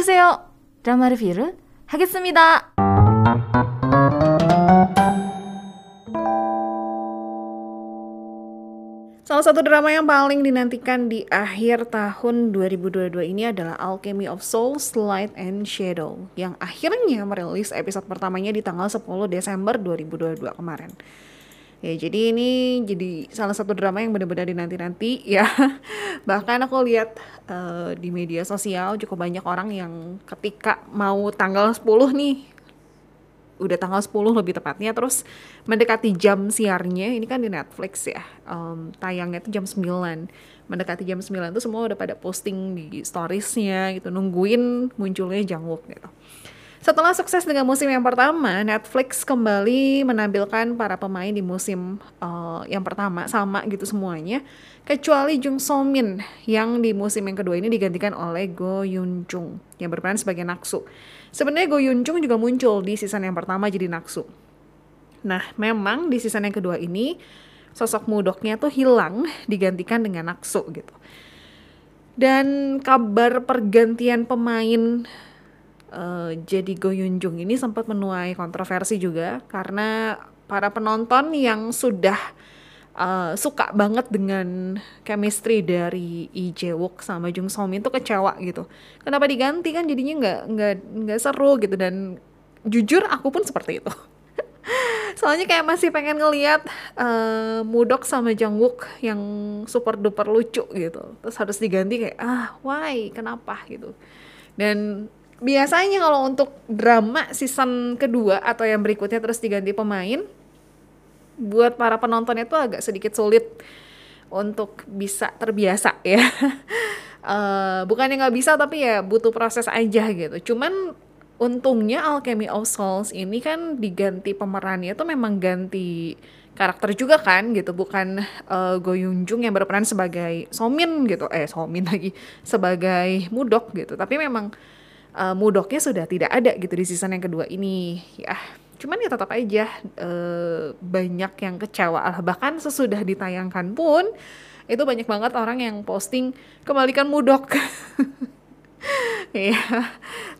어서오세요. 드라마 리뷰를 하겠습니다. Salah satu drama yang paling dinantikan di akhir tahun 2022 ini adalah Alchemy of Souls, Light and Shadow yang akhirnya merilis episode pertamanya di tanggal 10 Desember 2022 kemarin. Ya, jadi ini jadi salah satu drama yang benar-benar dinanti-nanti ya. Bahkan aku lihat uh, di media sosial cukup banyak orang yang ketika mau tanggal 10 nih udah tanggal 10 lebih tepatnya terus mendekati jam siarnya ini kan di Netflix ya um, tayangnya itu jam 9 mendekati jam 9 itu semua udah pada posting di storiesnya gitu nungguin munculnya Jangwook gitu setelah sukses dengan musim yang pertama, Netflix kembali menampilkan para pemain di musim uh, yang pertama sama gitu semuanya, kecuali Jung So Min yang di musim yang kedua ini digantikan oleh Go Yun Chung yang berperan sebagai Naksu. Sebenarnya Go Yun Chung juga muncul di season yang pertama jadi Naksu. Nah, memang di season yang kedua ini sosok mudoknya tuh hilang digantikan dengan Naksu gitu. Dan kabar pergantian pemain uh, jadi Go Yun Jung ini sempat menuai kontroversi juga karena para penonton yang sudah uh, suka banget dengan chemistry dari Lee Jae Wook sama Jung So Min tuh kecewa gitu. Kenapa diganti kan jadinya nggak nggak nggak seru gitu dan jujur aku pun seperti itu. Soalnya kayak masih pengen ngeliat uh, Mudok sama Jang Wook yang super duper lucu gitu. Terus harus diganti kayak ah why kenapa gitu. Dan biasanya kalau untuk drama season kedua atau yang berikutnya terus diganti pemain buat para penonton itu agak sedikit sulit untuk bisa terbiasa ya. Uh, bukannya nggak bisa tapi ya butuh proses aja gitu. Cuman untungnya Alchemy of Souls ini kan diganti pemerannya itu memang ganti karakter juga kan gitu bukan uh, Go Yoon Jung yang berperan sebagai Somin gitu. Eh Somin lagi sebagai Mudok gitu. Tapi memang uh, mudoknya sudah tidak ada gitu di season yang kedua ini ya cuman ya tetap aja uh, banyak yang kecewa bahkan sesudah ditayangkan pun itu banyak banget orang yang posting kembalikan mudok ya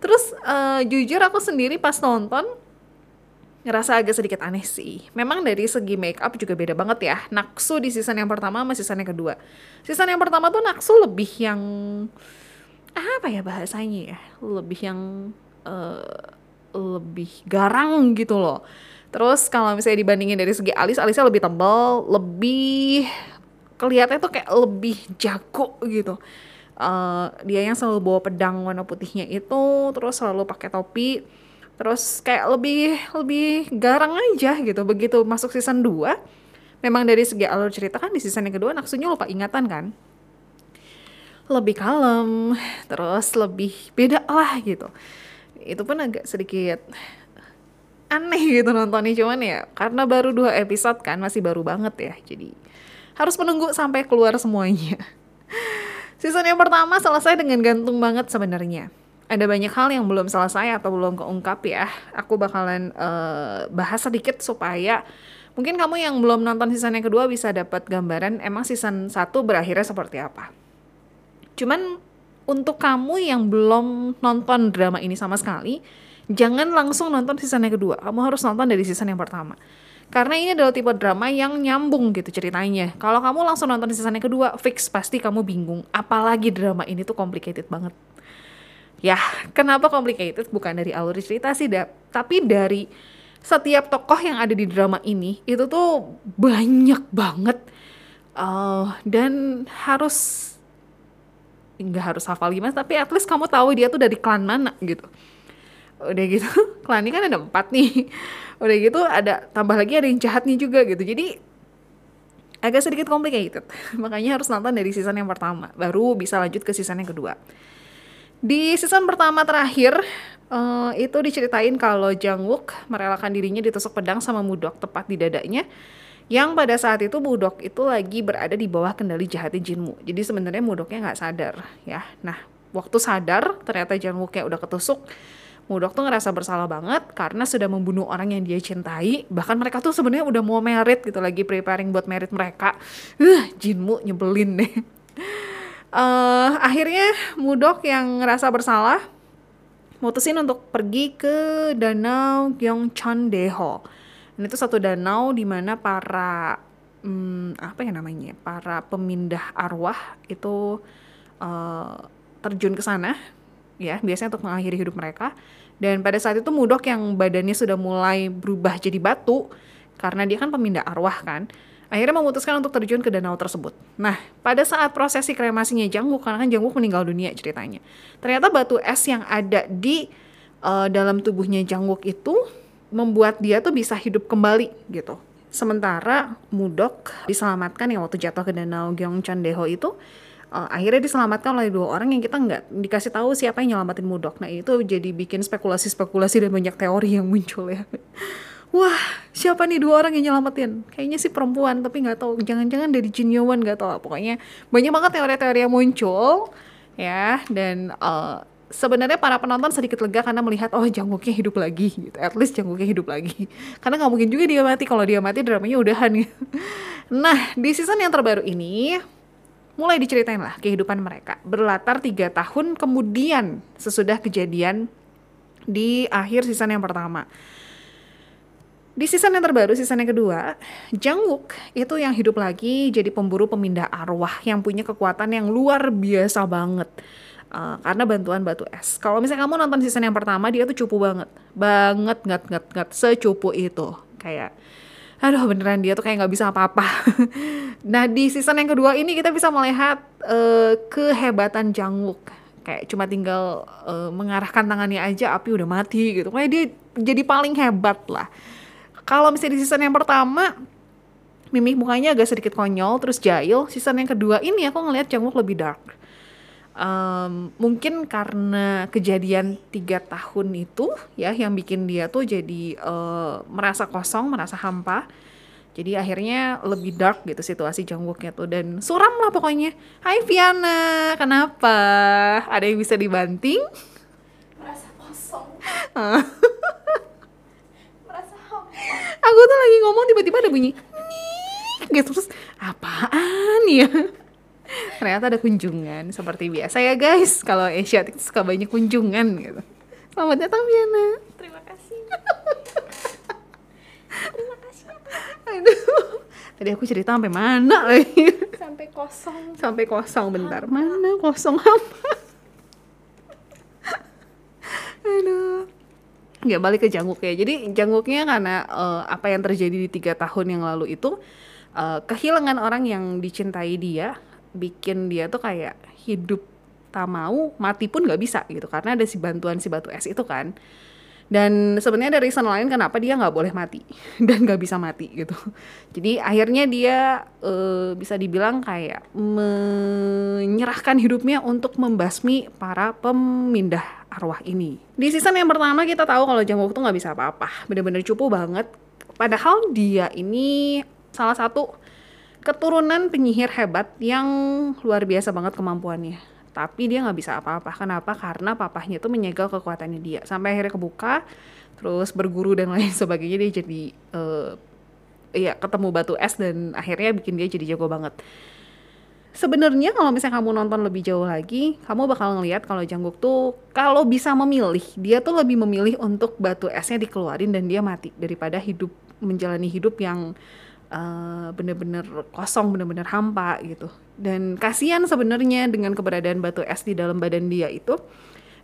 terus uh, jujur aku sendiri pas nonton ngerasa agak sedikit aneh sih. Memang dari segi make up juga beda banget ya. Naksu di season yang pertama sama season yang kedua. Season yang pertama tuh Naksu lebih yang apa ya bahasanya ya? Lebih yang uh, lebih garang gitu loh. Terus kalau misalnya dibandingin dari segi alis alisnya lebih tebal lebih kelihatannya tuh kayak lebih jago gitu. Uh, dia yang selalu bawa pedang warna putihnya itu terus selalu pakai topi terus kayak lebih lebih garang aja gitu. Begitu masuk season 2 memang dari segi alur cerita kan di season yang kedua naksunya lupa ingatan kan lebih kalem, terus lebih beda lah gitu. Itu pun agak sedikit aneh gitu nontonnya cuman ya karena baru dua episode kan masih baru banget ya jadi harus menunggu sampai keluar semuanya. Season yang pertama selesai dengan gantung banget sebenarnya. Ada banyak hal yang belum selesai atau belum keungkap ya. Aku bakalan uh, bahas sedikit supaya mungkin kamu yang belum nonton season yang kedua bisa dapat gambaran emang season 1 berakhirnya seperti apa Cuman untuk kamu yang belum nonton drama ini sama sekali, jangan langsung nonton season yang kedua. Kamu harus nonton dari season yang pertama. Karena ini adalah tipe drama yang nyambung gitu ceritanya. Kalau kamu langsung nonton season yang kedua, fix pasti kamu bingung. Apalagi drama ini tuh complicated banget. Ya, kenapa complicated? Bukan dari alur cerita sih, da tapi dari setiap tokoh yang ada di drama ini itu tuh banyak banget uh, dan harus nggak harus hafal gimana tapi at least kamu tahu dia tuh dari klan mana gitu. Udah gitu klan ini kan ada empat nih. Udah gitu ada tambah lagi ada yang jahat nih juga gitu. Jadi agak sedikit complicated. Makanya harus nonton dari season yang pertama baru bisa lanjut ke season yang kedua. Di season pertama terakhir uh, itu diceritain kalau Jang Wook merelakan dirinya ditusuk pedang sama Mudok tepat di dadanya yang pada saat itu Mudok itu lagi berada di bawah kendali jahatnya Jinmu. Jadi sebenarnya Mudoknya nggak sadar ya. Nah waktu sadar ternyata Jinwoo-nya udah ketusuk. Mudok tuh ngerasa bersalah banget karena sudah membunuh orang yang dia cintai. Bahkan mereka tuh sebenarnya udah mau merit gitu lagi preparing buat merit mereka. Uh, Jinmu nyebelin deh. Uh, akhirnya Mudok yang ngerasa bersalah mutusin untuk pergi ke danau Gyeongcheondaeho. Ini tuh satu danau di mana para hmm, apa ya namanya? Para pemindah arwah itu uh, terjun ke sana ya, biasanya untuk mengakhiri hidup mereka. Dan pada saat itu Mudok yang badannya sudah mulai berubah jadi batu karena dia kan pemindah arwah kan akhirnya memutuskan untuk terjun ke danau tersebut. Nah, pada saat prosesi kremasinya Jangguk, karena kan Jangguk meninggal dunia ceritanya, ternyata batu es yang ada di uh, dalam tubuhnya Jangguk itu membuat dia tuh bisa hidup kembali gitu. Sementara Mudok diselamatkan yang waktu jatuh ke danau Gyeongcheondaeho itu uh, akhirnya diselamatkan oleh dua orang yang kita nggak dikasih tahu siapa yang nyelamatin Mudok. Nah itu jadi bikin spekulasi-spekulasi dan banyak teori yang muncul ya. Wah siapa nih dua orang yang nyelamatin? Kayaknya sih perempuan tapi nggak tahu. Jangan-jangan dari Jin Yowan nggak tahu. Pokoknya banyak banget teori-teori yang muncul ya. Dan uh, sebenarnya para penonton sedikit lega karena melihat oh Jangguknya hidup lagi gitu. At least Jangguknya hidup lagi. Karena nggak mungkin juga dia mati. Kalau dia mati dramanya udahan gitu. Nah di season yang terbaru ini mulai diceritain lah kehidupan mereka. Berlatar tiga tahun kemudian sesudah kejadian di akhir season yang pertama. Di season yang terbaru, season yang kedua, Jang Wook itu yang hidup lagi jadi pemburu pemindah arwah yang punya kekuatan yang luar biasa banget. Uh, karena bantuan batu es. Kalau misalnya kamu nonton season yang pertama, dia tuh cupu banget. Banget, ngat, ngat, ngat, secupu itu. Kayak, aduh beneran dia tuh kayak nggak bisa apa-apa. nah di season yang kedua ini kita bisa melihat uh, kehebatan Jang Wook. Kayak cuma tinggal uh, mengarahkan tangannya aja, api udah mati gitu. Kayak dia jadi paling hebat lah kalau misalnya di season yang pertama mimik mukanya agak sedikit konyol terus jahil season yang kedua ini aku ngelihat Jangwook lebih dark um, mungkin karena kejadian tiga tahun itu ya yang bikin dia tuh jadi uh, merasa kosong merasa hampa. Jadi akhirnya lebih dark gitu situasi Jangwooknya tuh dan suram lah pokoknya. Hai Viana kenapa? Ada yang bisa dibanting? Merasa kosong. Aku tuh lagi ngomong tiba-tiba ada bunyi gitu terus apaan ya ternyata ada kunjungan seperti biasa ya guys. Kalau Asia suka banyak kunjungan gitu. Selamat datang Viana terima kasih. Terima kasih aduh. Tadi aku cerita sampai mana lagi sampai kosong. Sampai kosong bentar. Mana kosong. apa? Aduh. Nggak balik ke Jangguk ya. Jadi Jangguknya karena uh, apa yang terjadi di tiga tahun yang lalu itu uh, kehilangan orang yang dicintai dia bikin dia tuh kayak hidup tak mau mati pun nggak bisa gitu karena ada si bantuan si batu es itu kan. Dan sebenarnya ada reason lain kenapa dia nggak boleh mati dan nggak bisa mati gitu. Jadi akhirnya dia uh, bisa dibilang kayak menyerahkan hidupnya untuk membasmi para pemindah arwah ini. Di season yang pertama kita tahu kalau Jangwook tuh nggak bisa apa-apa bener-bener cupu banget. Padahal dia ini salah satu keturunan penyihir hebat yang luar biasa banget kemampuannya. Tapi dia nggak bisa apa-apa. Kenapa? Karena papahnya tuh menyegel kekuatannya dia. Sampai akhirnya kebuka terus berguru dan lain sebagainya dia jadi uh, ya ketemu batu es dan akhirnya bikin dia jadi jago banget. Sebenarnya kalau misalnya kamu nonton lebih jauh lagi kamu bakal ngelihat kalau Jangguk tuh kalau bisa memilih dia tuh lebih memilih untuk batu esnya dikeluarin dan dia mati daripada hidup menjalani hidup yang uh, bener-bener kosong bener-bener hampa gitu. Dan kasihan sebenarnya dengan keberadaan batu es di dalam badan dia itu.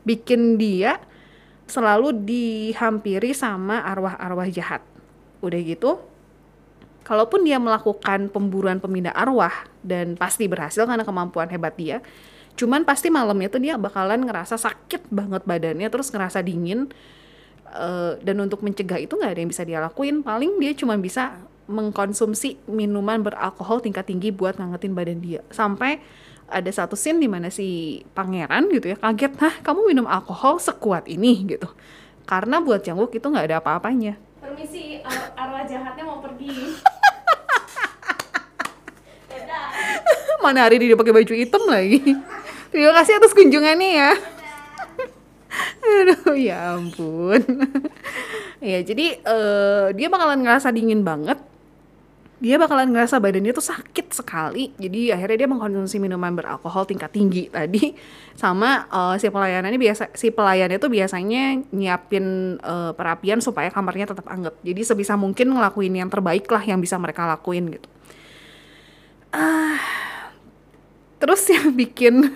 Bikin dia selalu dihampiri sama arwah-arwah jahat. Udah gitu kalaupun dia melakukan pemburuan pemindah arwah dan pasti berhasil karena kemampuan hebat dia cuman pasti malamnya tuh dia bakalan ngerasa sakit banget badannya terus ngerasa dingin uh, dan untuk mencegah itu nggak ada yang bisa dia lakuin. Paling dia cuma bisa mengkonsumsi minuman beralkohol tingkat tinggi buat ngangetin badan dia. Sampai ada satu scene di mana si pangeran gitu ya kaget nah kamu minum alkohol sekuat ini? gitu. Karena buat Jangwook itu nggak ada apa-apanya. Permisi ar arwah jahatnya mau pergi. Mana hari dia pakai baju hitam lagi? Terima kasih atas kunjungannya ya. Aduh ya ampun. Ya jadi uh, dia bakalan ngerasa dingin banget dia bakalan ngerasa badannya tuh sakit sekali. Jadi akhirnya dia mengkonsumsi minuman beralkohol tingkat tinggi tadi sama uh, si pelayanannya biasa si pelayannya tuh biasanya nyiapin uh, perapian supaya kamarnya tetap anget. Jadi sebisa mungkin ngelakuin yang terbaik lah yang bisa mereka lakuin gitu. Ah, Terus yang bikin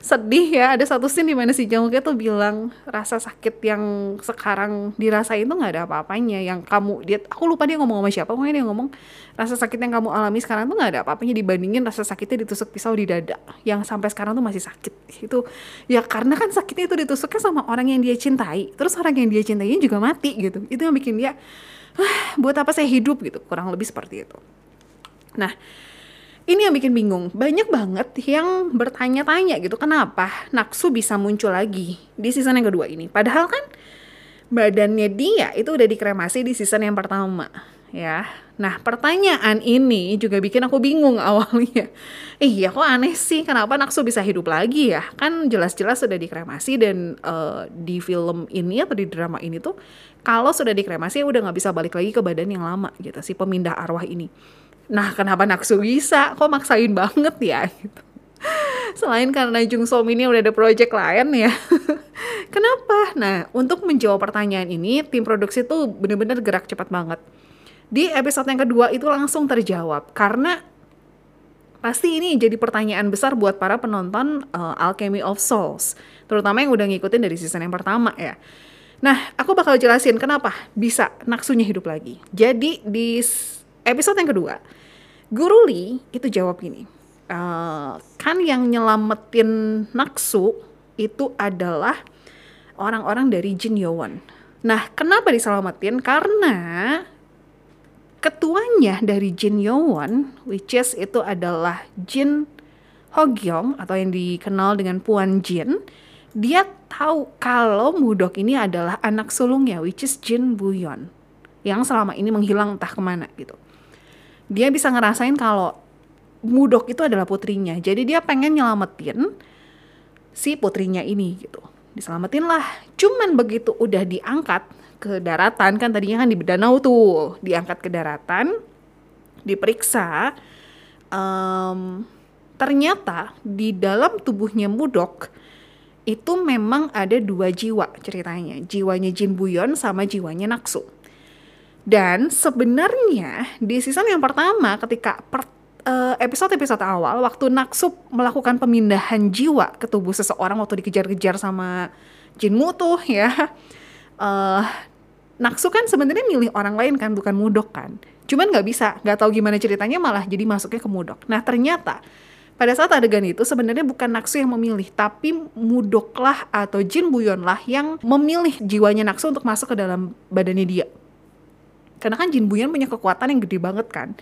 sedih ya ada satu scene di mana si Jungkook tuh bilang rasa sakit yang sekarang dirasain tuh nggak ada apa-apanya. Yang kamu dia aku lupa dia ngomong sama siapa pokoknya dia ngomong rasa sakit yang kamu alami sekarang tuh nggak ada apa-apanya dibandingin rasa sakitnya ditusuk pisau di dada. Yang sampai sekarang tuh masih sakit. Itu ya karena kan sakitnya itu ditusuknya sama orang yang dia cintai. Terus orang yang dia cintai juga mati gitu. Itu yang bikin dia ah, buat apa saya hidup? gitu kurang lebih seperti itu. Nah ini yang bikin bingung. Banyak banget yang bertanya-tanya gitu, kenapa Naksu bisa muncul lagi di season yang kedua ini. Padahal kan badannya dia itu udah dikremasi di season yang pertama, ya. Nah, pertanyaan ini juga bikin aku bingung awalnya. Iya, kok aneh sih, kenapa Naksu bisa hidup lagi ya? Kan jelas-jelas sudah dikremasi dan uh, di film ini atau di drama ini tuh, kalau sudah dikremasi udah nggak bisa balik lagi ke badan yang lama gitu, si pemindah arwah ini. Nah, kenapa Naksu bisa? Kok maksain banget ya? Gitu. Selain karena Jung So ini udah ada project lain ya. kenapa? Nah, untuk menjawab pertanyaan ini, tim produksi tuh bener-bener gerak cepat banget. Di episode yang kedua itu langsung terjawab karena pasti ini jadi pertanyaan besar buat para penonton uh, Alchemy of Souls, terutama yang udah ngikutin dari season yang pertama ya. Nah, aku bakal jelasin kenapa bisa Naksunya hidup lagi. Jadi di episode yang kedua, Guru Lee itu jawab gini, uh, kan yang nyelamatin Naksu itu adalah orang-orang dari Jin Yowon. Nah, kenapa diselamatin? Karena ketuanya dari Jin Yowon, which is itu adalah Jin Hogyong atau yang dikenal dengan Puan Jin, dia tahu kalau Mudok ini adalah anak sulungnya, which is Jin Buyon, yang selama ini menghilang entah ke mana gitu dia bisa ngerasain kalau Mudok itu adalah putrinya. Jadi dia pengen nyelamatin si putrinya ini gitu. Diselamatin lah. Cuman begitu udah diangkat ke daratan kan tadinya kan di danau tuh diangkat ke daratan diperiksa um, ternyata di dalam tubuhnya Mudok itu memang ada dua jiwa ceritanya jiwanya Jin Buyon sama jiwanya Naksu dan sebenarnya di season yang pertama ketika per, uh, episode-episode awal waktu Naksup melakukan pemindahan jiwa ke tubuh seseorang waktu dikejar-kejar sama Jinmu tuh ya. Uh, Naksu kan sebenarnya milih orang lain kan bukan Mudok kan. Cuman nggak bisa, nggak tahu gimana ceritanya malah jadi masuknya ke Mudok. Nah ternyata pada saat adegan itu sebenarnya bukan Naksu yang memilih, tapi Mudok lah atau Jin Buyon lah yang memilih jiwanya Naksu untuk masuk ke dalam badannya dia karena kan Jin Buyan punya kekuatan yang gede banget kan.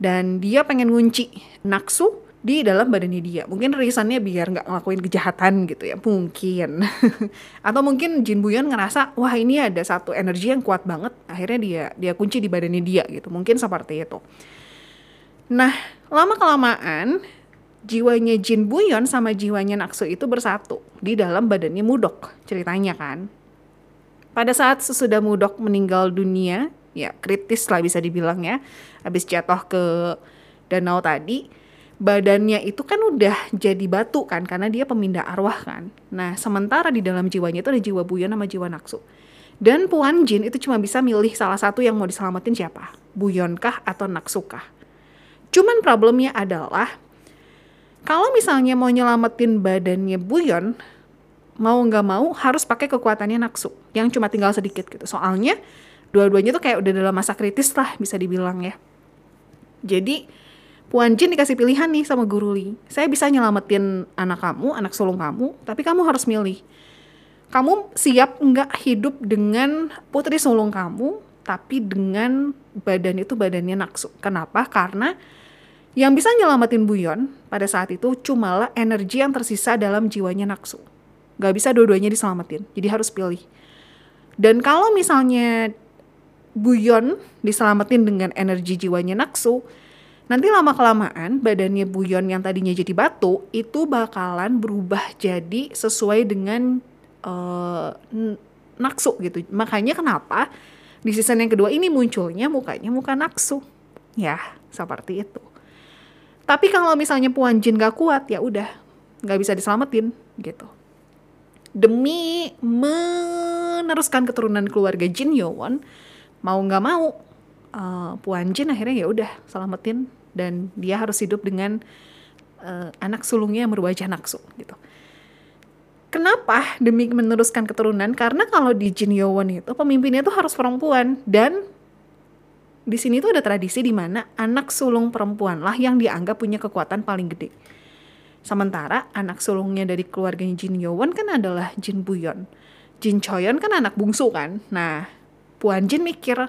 Dan dia pengen ngunci Naksu di dalam badannya dia. Mungkin reasonnya biar nggak ngelakuin kejahatan gitu ya. Mungkin. Atau mungkin Jin Buyan ngerasa wah ini ada satu energi yang kuat banget. Akhirnya dia dia kunci di badannya dia gitu. Mungkin seperti itu. Nah lama kelamaan jiwanya Jin Buyon sama jiwanya Naksu itu bersatu di dalam badannya Mudok ceritanya kan. Pada saat sesudah Mudok meninggal dunia ya kritis lah bisa dibilang ya. Habis jatuh ke danau tadi badannya itu kan udah jadi batu kan karena dia pemindah arwah kan. Nah sementara di dalam jiwanya itu ada jiwa buyon sama jiwa naksu. Dan Puan Jin itu cuma bisa milih salah satu yang mau diselamatin siapa? Buyon kah atau naksu kah? Cuman problemnya adalah kalau misalnya mau nyelamatin badannya buyon mau nggak mau harus pakai kekuatannya naksu yang cuma tinggal sedikit gitu. Soalnya dua-duanya tuh kayak udah dalam masa kritis lah bisa dibilang ya. Jadi Puan Jin dikasih pilihan nih sama Guru Lee saya bisa nyelamatin anak kamu anak sulung kamu tapi kamu harus milih. Kamu siap nggak hidup dengan putri sulung kamu tapi dengan badan itu badannya naksu kenapa? Karena yang bisa nyelamatin Buyon pada saat itu cumalah energi yang tersisa dalam jiwanya naksu. Gak bisa dua-duanya diselamatin, jadi harus pilih. Dan kalau misalnya Buyon diselamatin dengan energi jiwanya Naksu, nanti lama-kelamaan badannya Buyon yang tadinya jadi batu itu bakalan berubah jadi sesuai dengan uh, Naksu gitu. Makanya kenapa di season yang kedua ini munculnya mukanya muka Naksu. Ya, seperti itu. Tapi kalau misalnya Puan Jin gak kuat, ya udah, nggak bisa diselamatin gitu. Demi meneruskan keturunan keluarga Jin Yowon, mau nggak mau, uh, Puan Jin akhirnya ya udah selamatin dan dia harus hidup dengan uh, anak sulungnya yang berwajah naksu gitu. Kenapa demi meneruskan keturunan? Karena kalau di Jin Yowon itu pemimpinnya tuh harus perempuan dan di sini tuh ada tradisi di mana anak sulung perempuan lah yang dianggap punya kekuatan paling gede. Sementara anak sulungnya dari keluarganya Jin Yowon kan adalah Jin Buyon. Jin Choyon kan anak bungsu kan. Nah, Puan Jin mikir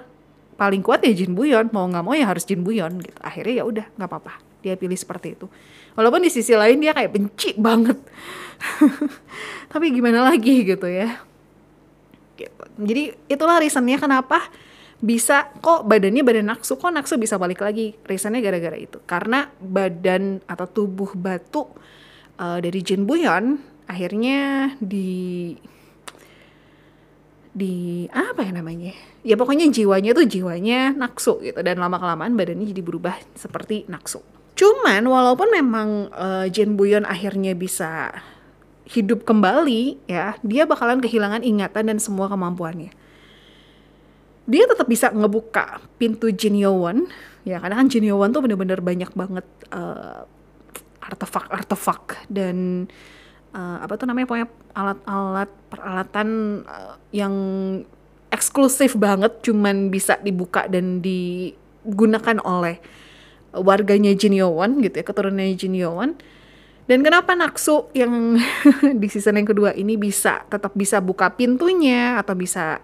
paling kuat ya Jin Buyon, mau nggak mau ya harus Jin Buyon gitu. Akhirnya ya udah nggak apa-apa, dia pilih seperti itu. Walaupun di sisi lain dia kayak benci banget. Tapi gimana lagi gitu ya. Gitu. Jadi itulah reasonnya kenapa bisa kok badannya badan naksu kok naksu bisa balik lagi reasonnya gara-gara itu karena badan atau tubuh batu uh, dari Jin Buyon akhirnya di di apa ya namanya? Ya pokoknya jiwanya tuh jiwanya naksu gitu dan lama kelamaan badannya jadi berubah seperti naksu cuman walaupun memang uh, Jin Buyon akhirnya bisa hidup kembali ya dia bakalan kehilangan ingatan dan semua kemampuannya. Dia tetap bisa ngebuka pintu Jin Yowon ya karena kan Jin Yowon tuh bener-bener banyak banget uh, artefak-artefak dan uh, apa tuh namanya pokoknya alat-alat peralatan uh, yang eksklusif banget cuman bisa dibuka dan digunakan oleh warganya Jin gitu ya keturunannya Jin dan kenapa Naksu yang di season yang kedua ini bisa tetap bisa buka pintunya atau bisa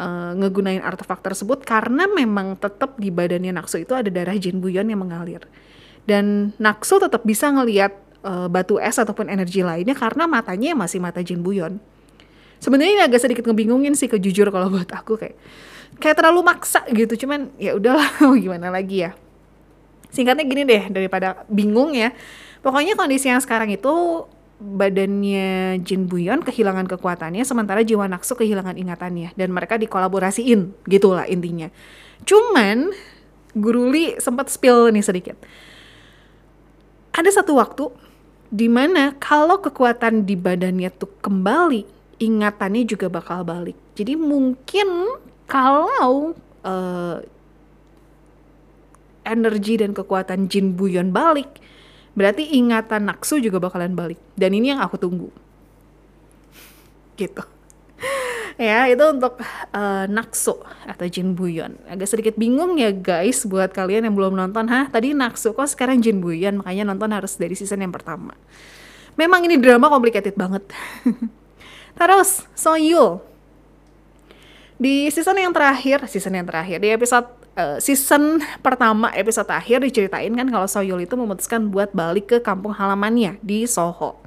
uh, ngegunain artefak tersebut karena memang tetap di badannya Naksu itu ada darah Jin Buyon yang mengalir. Dan Naksu tetap bisa ngelihat uh, batu es ataupun energi lainnya karena matanya masih mata Jin Buyon. Sebenarnya ini agak sedikit ngebingungin sih kejujur kalau buat aku kayak kayak terlalu maksa gitu. Cuman ya udahlah mau gimana lagi ya. Singkatnya gini deh daripada bingung ya. Pokoknya kondisi yang sekarang itu badannya Jin Buyon kehilangan kekuatannya sementara jiwa Naksu kehilangan ingatannya dan mereka dikolaborasiin gitulah intinya. Cuman Guru Li sempat spill nih sedikit. Ada satu waktu di mana kalau kekuatan di badannya tuh kembali, ingatannya juga bakal balik. Jadi mungkin kalau uh, energi dan kekuatan Jin Buyon balik, berarti ingatan Naksu juga bakalan balik. Dan ini yang aku tunggu. Gitu. Ya, itu untuk uh, Naksu atau Jin Buyon. Agak sedikit bingung ya guys buat kalian yang belum nonton. Hah, tadi Naksu kok sekarang Jin Buyon? Makanya nonton harus dari season yang pertama. Memang ini drama complicated banget. Terus, Soyul. Di season yang terakhir, season yang terakhir, di episode uh, season pertama episode akhir diceritain kan kalau Soyul itu memutuskan buat balik ke kampung halamannya di Soho.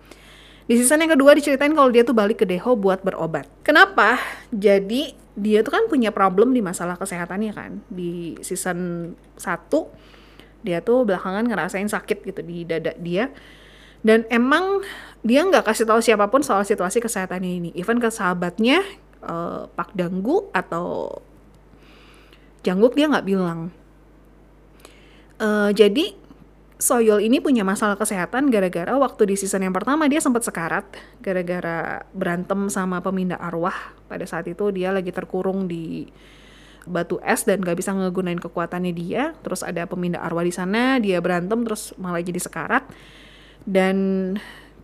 Di season yang kedua diceritain kalau dia tuh balik ke Deho buat berobat. Kenapa? Jadi dia tuh kan punya problem di masalah kesehatannya kan. Di season 1 dia tuh belakangan ngerasain sakit gitu di dada dia. Dan emang dia nggak kasih tahu siapa pun soal situasi kesehatannya ini. Even ke sahabatnya uh, Pak Danggu atau Jangguk dia nggak bilang. Uh, jadi Soyol ini punya masalah kesehatan gara-gara waktu di season yang pertama dia sempat sekarat gara-gara berantem sama pemindah arwah. Pada saat itu dia lagi terkurung di batu es dan gak bisa ngegunain kekuatannya dia. Terus ada pemindah arwah di sana, dia berantem terus malah jadi sekarat. Dan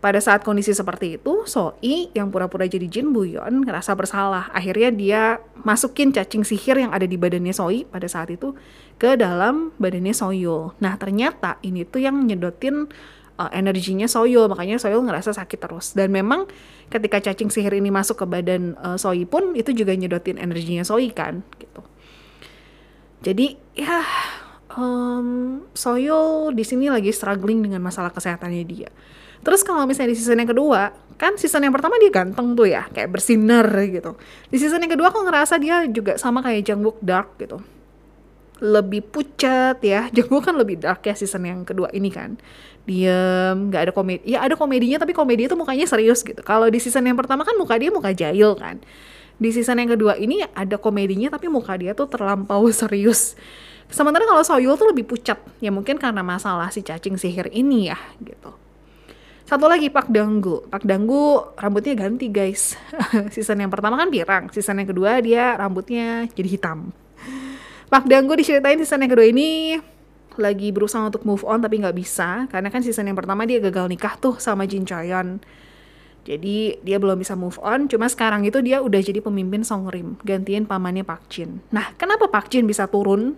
pada saat kondisi seperti itu, Soi yang pura-pura jadi Jin Buyon ngerasa bersalah. Akhirnya dia masukin cacing sihir yang ada di badannya Soi pada saat itu ke dalam badannya Soyul. Nah ternyata ini tuh yang nyedotin uh, energinya Soyul, makanya Soyul ngerasa sakit terus. Dan memang ketika cacing sihir ini masuk ke badan uh, Soi pun itu juga nyedotin energinya Soi kan, gitu. Jadi ya um, Soyul di sini lagi struggling dengan masalah kesehatannya dia Terus kalau misalnya di season yang kedua, kan season yang pertama dia ganteng tuh ya, kayak bersinar gitu. Di season yang kedua aku ngerasa dia juga sama kayak Jungkook Dark gitu. Lebih pucat ya, Jungkook kan lebih dark ya season yang kedua ini kan. Diem, nggak ada komedi. Ya ada komedinya tapi komedi itu mukanya serius gitu. Kalau di season yang pertama kan muka dia muka jahil kan. di season yang kedua ini ada komedinya tapi muka dia tuh terlampau serius. Sementara kalau Soyul tuh lebih pucat, ya mungkin karena masalah si cacing sihir ini ya gitu. Satu lagi Pak Danggu. Pak Danggu rambutnya ganti guys. season yang pertama kan pirang, season yang kedua dia rambutnya jadi hitam. Pak Danggu diceritain season yang kedua ini lagi berusaha untuk move on tapi nggak bisa karena kan season yang pertama dia gagal nikah tuh sama Jin Chaeyeon jadi dia belum bisa move on, cuma sekarang itu dia udah jadi pemimpin Songrim, gantiin pamannya Park Jin. Nah, kenapa Park Jin bisa turun?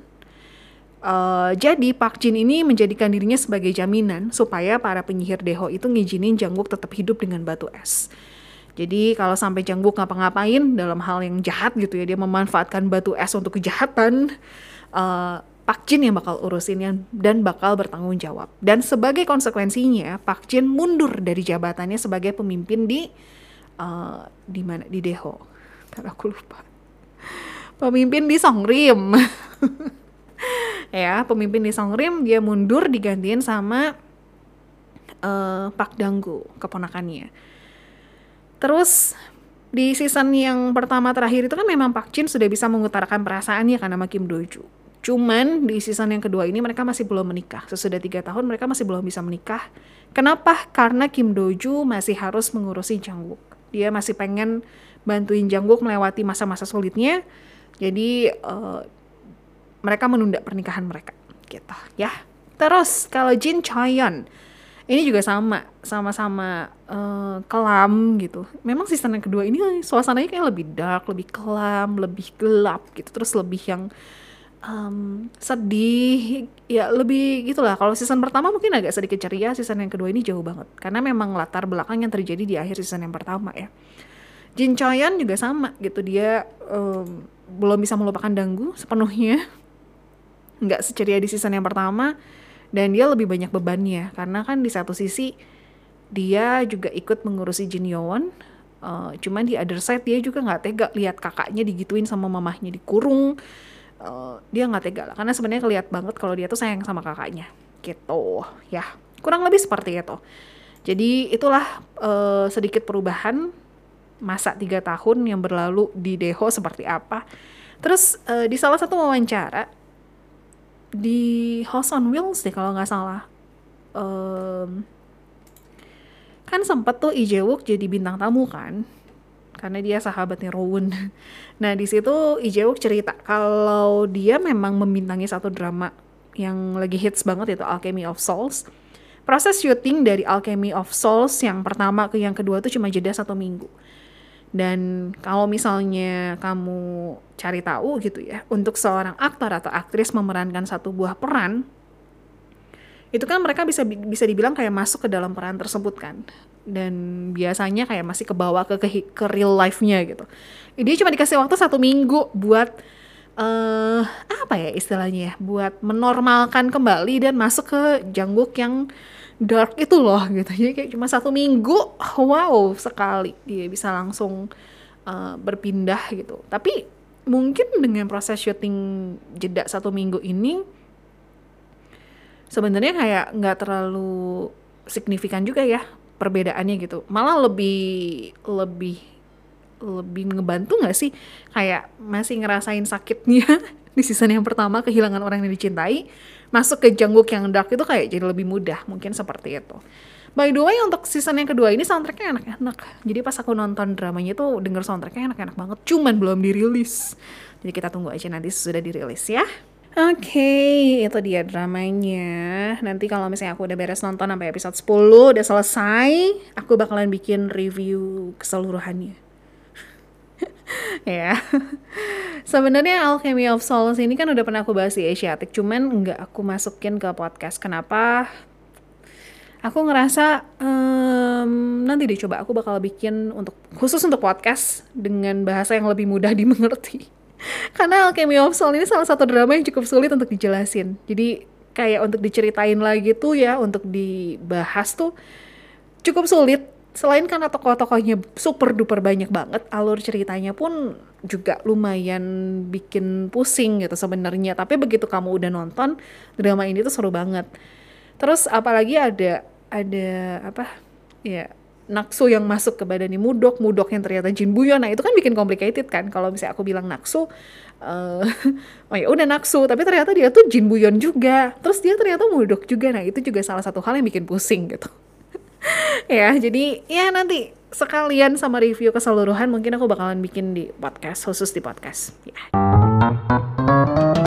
Uh, jadi Park Jin ini menjadikan dirinya sebagai jaminan supaya para penyihir Deho itu ngizinin Jangwook tetap hidup dengan batu es. Jadi kalau sampai Jangwook ngapa-ngapain dalam hal yang jahat gitu ya, dia memanfaatkan batu es untuk kejahatan, uh, Pak Jin yang bakal urusin yang dan bakal bertanggung jawab. Dan sebagai konsekuensinya, Pak Jin mundur dari jabatannya sebagai pemimpin di uh, di mana di Deho. Ntar aku lupa. Pemimpin di Songrim. ya, pemimpin di Songrim dia mundur digantiin sama uh, Pak Danggu, keponakannya. Terus di season yang pertama terakhir itu kan memang Pak Jin sudah bisa mengutarakan perasaannya karena sama Kim Doju Cuman di season yang kedua ini mereka masih belum menikah. Sesudah tiga tahun mereka masih belum bisa menikah. Kenapa? Karena Kim Doju masih harus mengurusi Jangwook. Dia masih pengen bantuin Jangwook melewati masa-masa sulitnya. Jadi uh, mereka menunda pernikahan mereka. Gitu ya. Terus kalau Jin Chaeyeon ini juga sama sama-sama uh, kelam gitu. Memang season yang kedua ini suasananya kayak lebih dark, lebih kelam, lebih gelap gitu. Terus lebih yang um, sedih ya lebih gitulah kalau season pertama mungkin agak sedikit ceria season yang kedua ini jauh banget karena memang latar belakang yang terjadi di akhir season yang pertama ya Jin Choyan juga sama gitu dia um, belum bisa melupakan Danggu sepenuhnya nggak seceria di season yang pertama dan dia lebih banyak bebannya. Karena kan di satu sisi dia juga ikut mengurusi Jin Yowon uh, cuman di other side dia juga nggak tega lihat kakaknya digituin sama mamahnya dikurung. Uh, dia nggak tega lah karena sebenarnya keliat banget kalau dia tuh sayang sama kakaknya gitu. Ya kurang lebih seperti itu. Jadi itulah uh, sedikit perubahan masa tiga tahun yang berlalu di Deho seperti apa. Terus uh, di salah satu wawancara di House on Wheels deh kalau nggak salah um, kan sempat tuh Lee jadi bintang tamu kan karena dia sahabatnya Rowan. Nah di situ Ijewok cerita kalau dia memang membintangi satu drama yang lagi hits banget itu Alchemy of Souls. Proses syuting dari Alchemy of Souls yang pertama ke yang kedua itu cuma jeda satu minggu. Dan kalau misalnya kamu cari tahu gitu ya, untuk seorang aktor atau aktris memerankan satu buah peran, itu kan mereka bisa bisa dibilang kayak masuk ke dalam peran tersebut kan dan biasanya kayak masih ke bawah ke, ke ke real life-nya gitu. Dia cuma dikasih waktu satu minggu buat uh, apa ya istilahnya ya, buat menormalkan kembali dan masuk ke jangguk yang dark itu loh gitu. Jadi kayak cuma satu minggu, wow sekali dia bisa langsung uh, berpindah gitu. Tapi mungkin dengan proses syuting jeda satu minggu ini sebenarnya kayak nggak terlalu signifikan juga ya perbedaannya gitu malah lebih lebih lebih ngebantu nggak sih kayak masih ngerasain sakitnya di season yang pertama kehilangan orang yang dicintai masuk ke jangguk yang dark itu kayak jadi lebih mudah mungkin seperti itu By the way untuk season yang kedua ini soundtracknya enak-enak Jadi pas aku nonton dramanya tuh denger soundtracknya enak-enak banget Cuman belum dirilis Jadi kita tunggu aja nanti sudah dirilis ya Oke, okay, itu dia dramanya. Nanti kalau misalnya aku udah beres nonton sampai episode 10, udah selesai, aku bakalan bikin review keseluruhannya. ya. Sebenarnya Alchemy of Souls ini kan udah pernah aku bahas di Asiatic, cuman nggak aku masukin ke podcast. Kenapa? Aku ngerasa um, nanti dicoba aku bakal bikin untuk khusus untuk podcast dengan bahasa yang lebih mudah dimengerti karena Alchemy of Soul ini salah satu drama yang cukup sulit untuk dijelasin. Jadi kayak untuk diceritain lagi tuh ya, untuk dibahas tuh cukup sulit selain karena tokoh-tokohnya super duper banyak banget, alur ceritanya pun juga lumayan bikin pusing gitu sebenarnya. Tapi begitu kamu udah nonton drama ini tuh seru banget. Terus apalagi ada ada apa? Ya, naksu yang masuk ke badannya mudok, mudok yang ternyata jin buyon. Nah, itu kan bikin complicated kan kalau misalnya aku bilang naksu uh, oh ya udah naksu, tapi ternyata dia tuh jin buyon juga. Terus dia ternyata mudok juga. Nah, itu juga salah satu hal yang bikin pusing gitu. ya jadi ya nanti sekalian sama review keseluruhan mungkin aku bakalan bikin di podcast khusus di podcast ya.